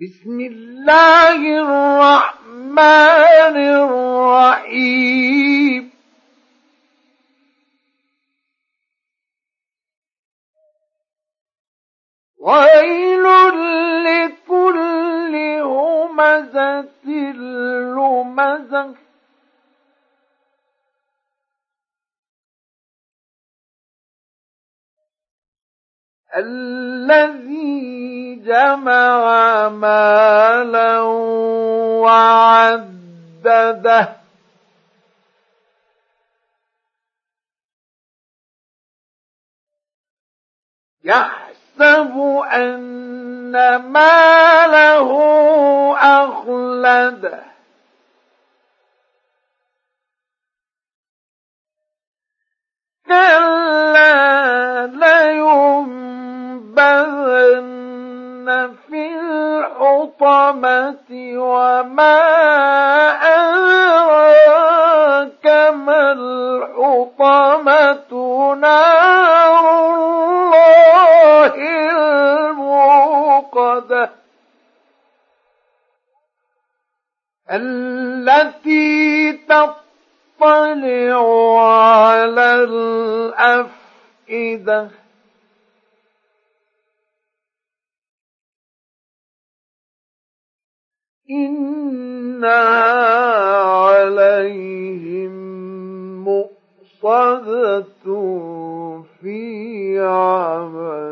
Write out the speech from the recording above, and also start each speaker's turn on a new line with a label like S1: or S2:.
S1: بسم الله الرحمن الرحيم. ويل لكل همزة لمزة. الذي جمع مالا وعدده. يحسب أن ماله أخلده كلا الحطمة وما أدراك ما الحطمة نار الله الموقدة التي تطلع على الأفئدة إنها عليهم مؤصدة في عمل